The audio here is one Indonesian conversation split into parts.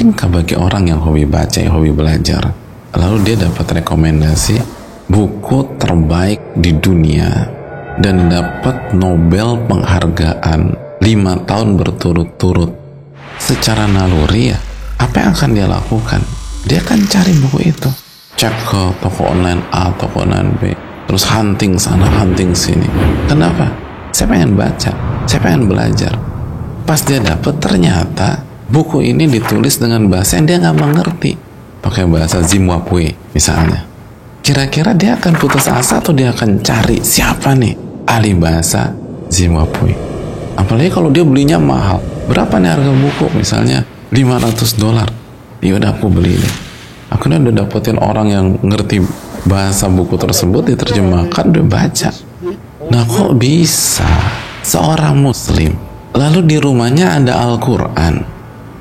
Mungkinkah bagi orang yang hobi baca, yang hobi belajar, lalu dia dapat rekomendasi buku terbaik di dunia dan dapat Nobel penghargaan lima tahun berturut-turut? Secara naluri ya apa yang akan dia lakukan? Dia akan cari buku itu. Cek ke toko online A toko online B terus hunting sana hunting sini. Kenapa? Saya pengen baca saya pengen belajar. Pas dia dapet ternyata buku ini ditulis dengan bahasa yang dia nggak mengerti. Pakai bahasa Zimbabwe misalnya. Kira-kira dia akan putus asa atau dia akan cari siapa nih? Ahli bahasa Zimbabwe. Apalagi kalau dia belinya mahal. Berapa nih harga buku? Misalnya 500 dolar. Ya udah aku beli deh. Akhirnya udah dapetin orang yang ngerti bahasa buku tersebut diterjemahkan udah baca. Nah kok bisa? Seorang muslim. Lalu di rumahnya ada Al-Quran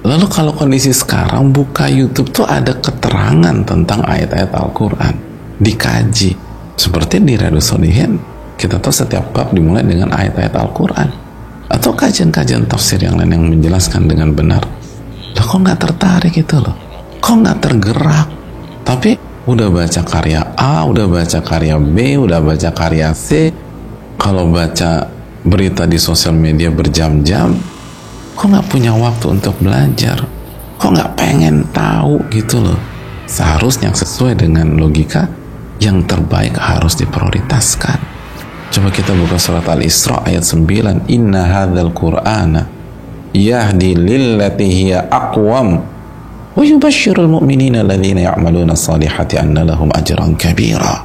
lalu kalau kondisi sekarang buka YouTube tuh ada keterangan tentang ayat-ayat Al-Quran. Dikaji. Seperti di Radu Solihin kita tahu setiap bab dimulai dengan ayat-ayat Al-Quran. Atau kajian-kajian tafsir yang lain yang menjelaskan dengan benar. Lah kok nggak tertarik gitu loh? Kok nggak tergerak? Tapi udah baca karya A udah baca karya B udah baca karya C. Kalau baca berita di sosial media berjam-jam kok nggak punya waktu untuk belajar? Kok nggak pengen tahu gitu loh? Seharusnya sesuai dengan logika yang terbaik harus diprioritaskan. Coba kita buka surat al-isra ayat 9 inna hadzal qur'ana yahdi lillati hiya aqwam wa yubashshirul mu'minina alladhina ya'maluna salihati anna lahum ajran kabira.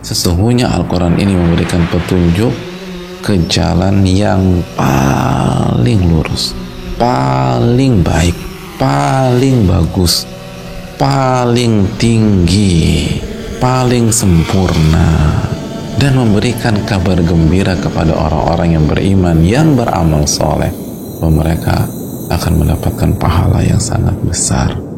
Sesungguhnya Al-Quran ini memberikan petunjuk ke jalan yang paling lurus paling baik paling bagus paling tinggi paling sempurna dan memberikan kabar gembira kepada orang-orang yang beriman yang beramal soleh. Bahwa mereka akan mendapatkan pahala yang sangat besar